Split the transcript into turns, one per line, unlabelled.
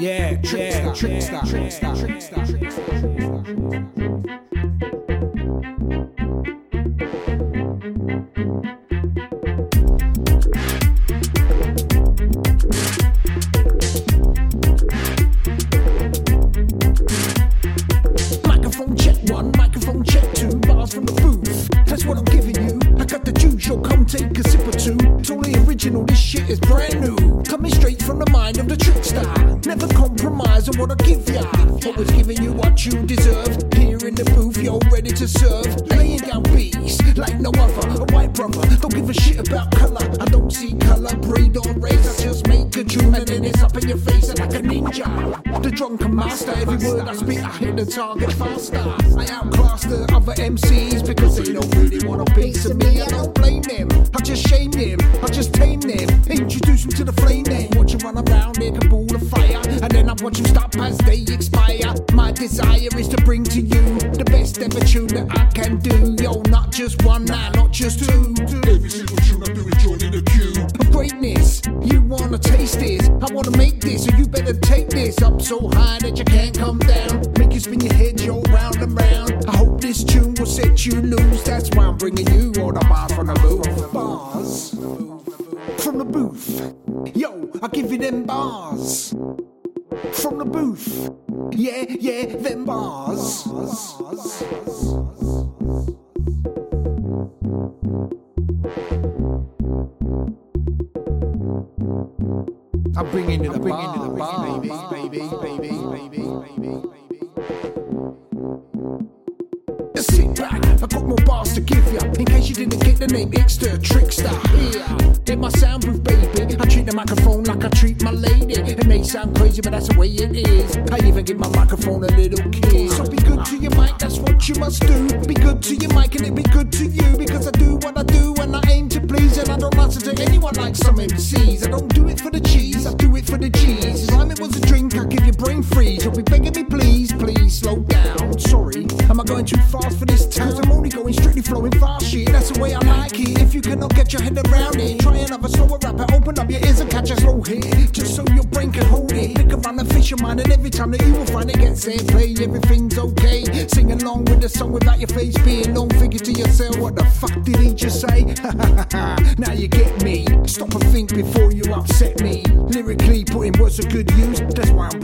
Yeah, trickster, trickster, trickster, trickster, trickster. It's only original, this shit is brand new. Coming straight from the mind of the trickster. Never compromise on what I give ya. Always giving you what you deserve. Here in the booth, you're ready to serve. Laying down beats like no other. A white brother, don't give a shit about color. I don't see color, breed or race. I just make a tune and then it's up in your face like a ninja. The drunken master, every word I speak, I hit the target faster. I outclass the other MCs because they don't really want a piece of me. Like a ball of fire, and then I watch you stop as they expire. My desire is to bring to you the best ever tune that I can do. Yo, not just one, nah, not just two.
Every single tune I do is joining the queue.
Greatness, you wanna taste this. I wanna make this, so you better take this up so high that you can't come down. Make you spin your head, yo, round and round. I hope this tune will set you loose. That's why I'm bringing you all the bars from the booth. Bars from the booth. Yo, I give you them bars from the booth. Yeah, yeah, them bars. I'm bringing you the bars, baby, baby, baby, baby, baby, baby. Just sit back, I got more bars to give ya. In case you didn't get the name, it's trickster. Here, sound crazy, but that's the way it is. I even give my microphone a little kiss. So be good to your mic, that's what you must do. Be good to your mic, and it be good to you. Because I do what I do, and I aim to please. And I don't answer to anyone like some MCs. I don't do it for the cheese, I do it for the G's. It was a drink, I give your brain freeze. You'll be begging me, please, please slow down. Sorry, am I going too fast for this town? Cause I'm only going strictly flowing fast shit. That's the way I like it. If you cannot get your head around it, try another slower rapper. Open up your ears and catch a slow hit. Just so your brain. Pick around and every time that you will find it gets airplay, everything's okay. Sing along with the song without your face being known. Figure to yourself, what the fuck did he just say? now you get me. Stop and think before you upset me. Lyrically, putting words to good use. That's why I'm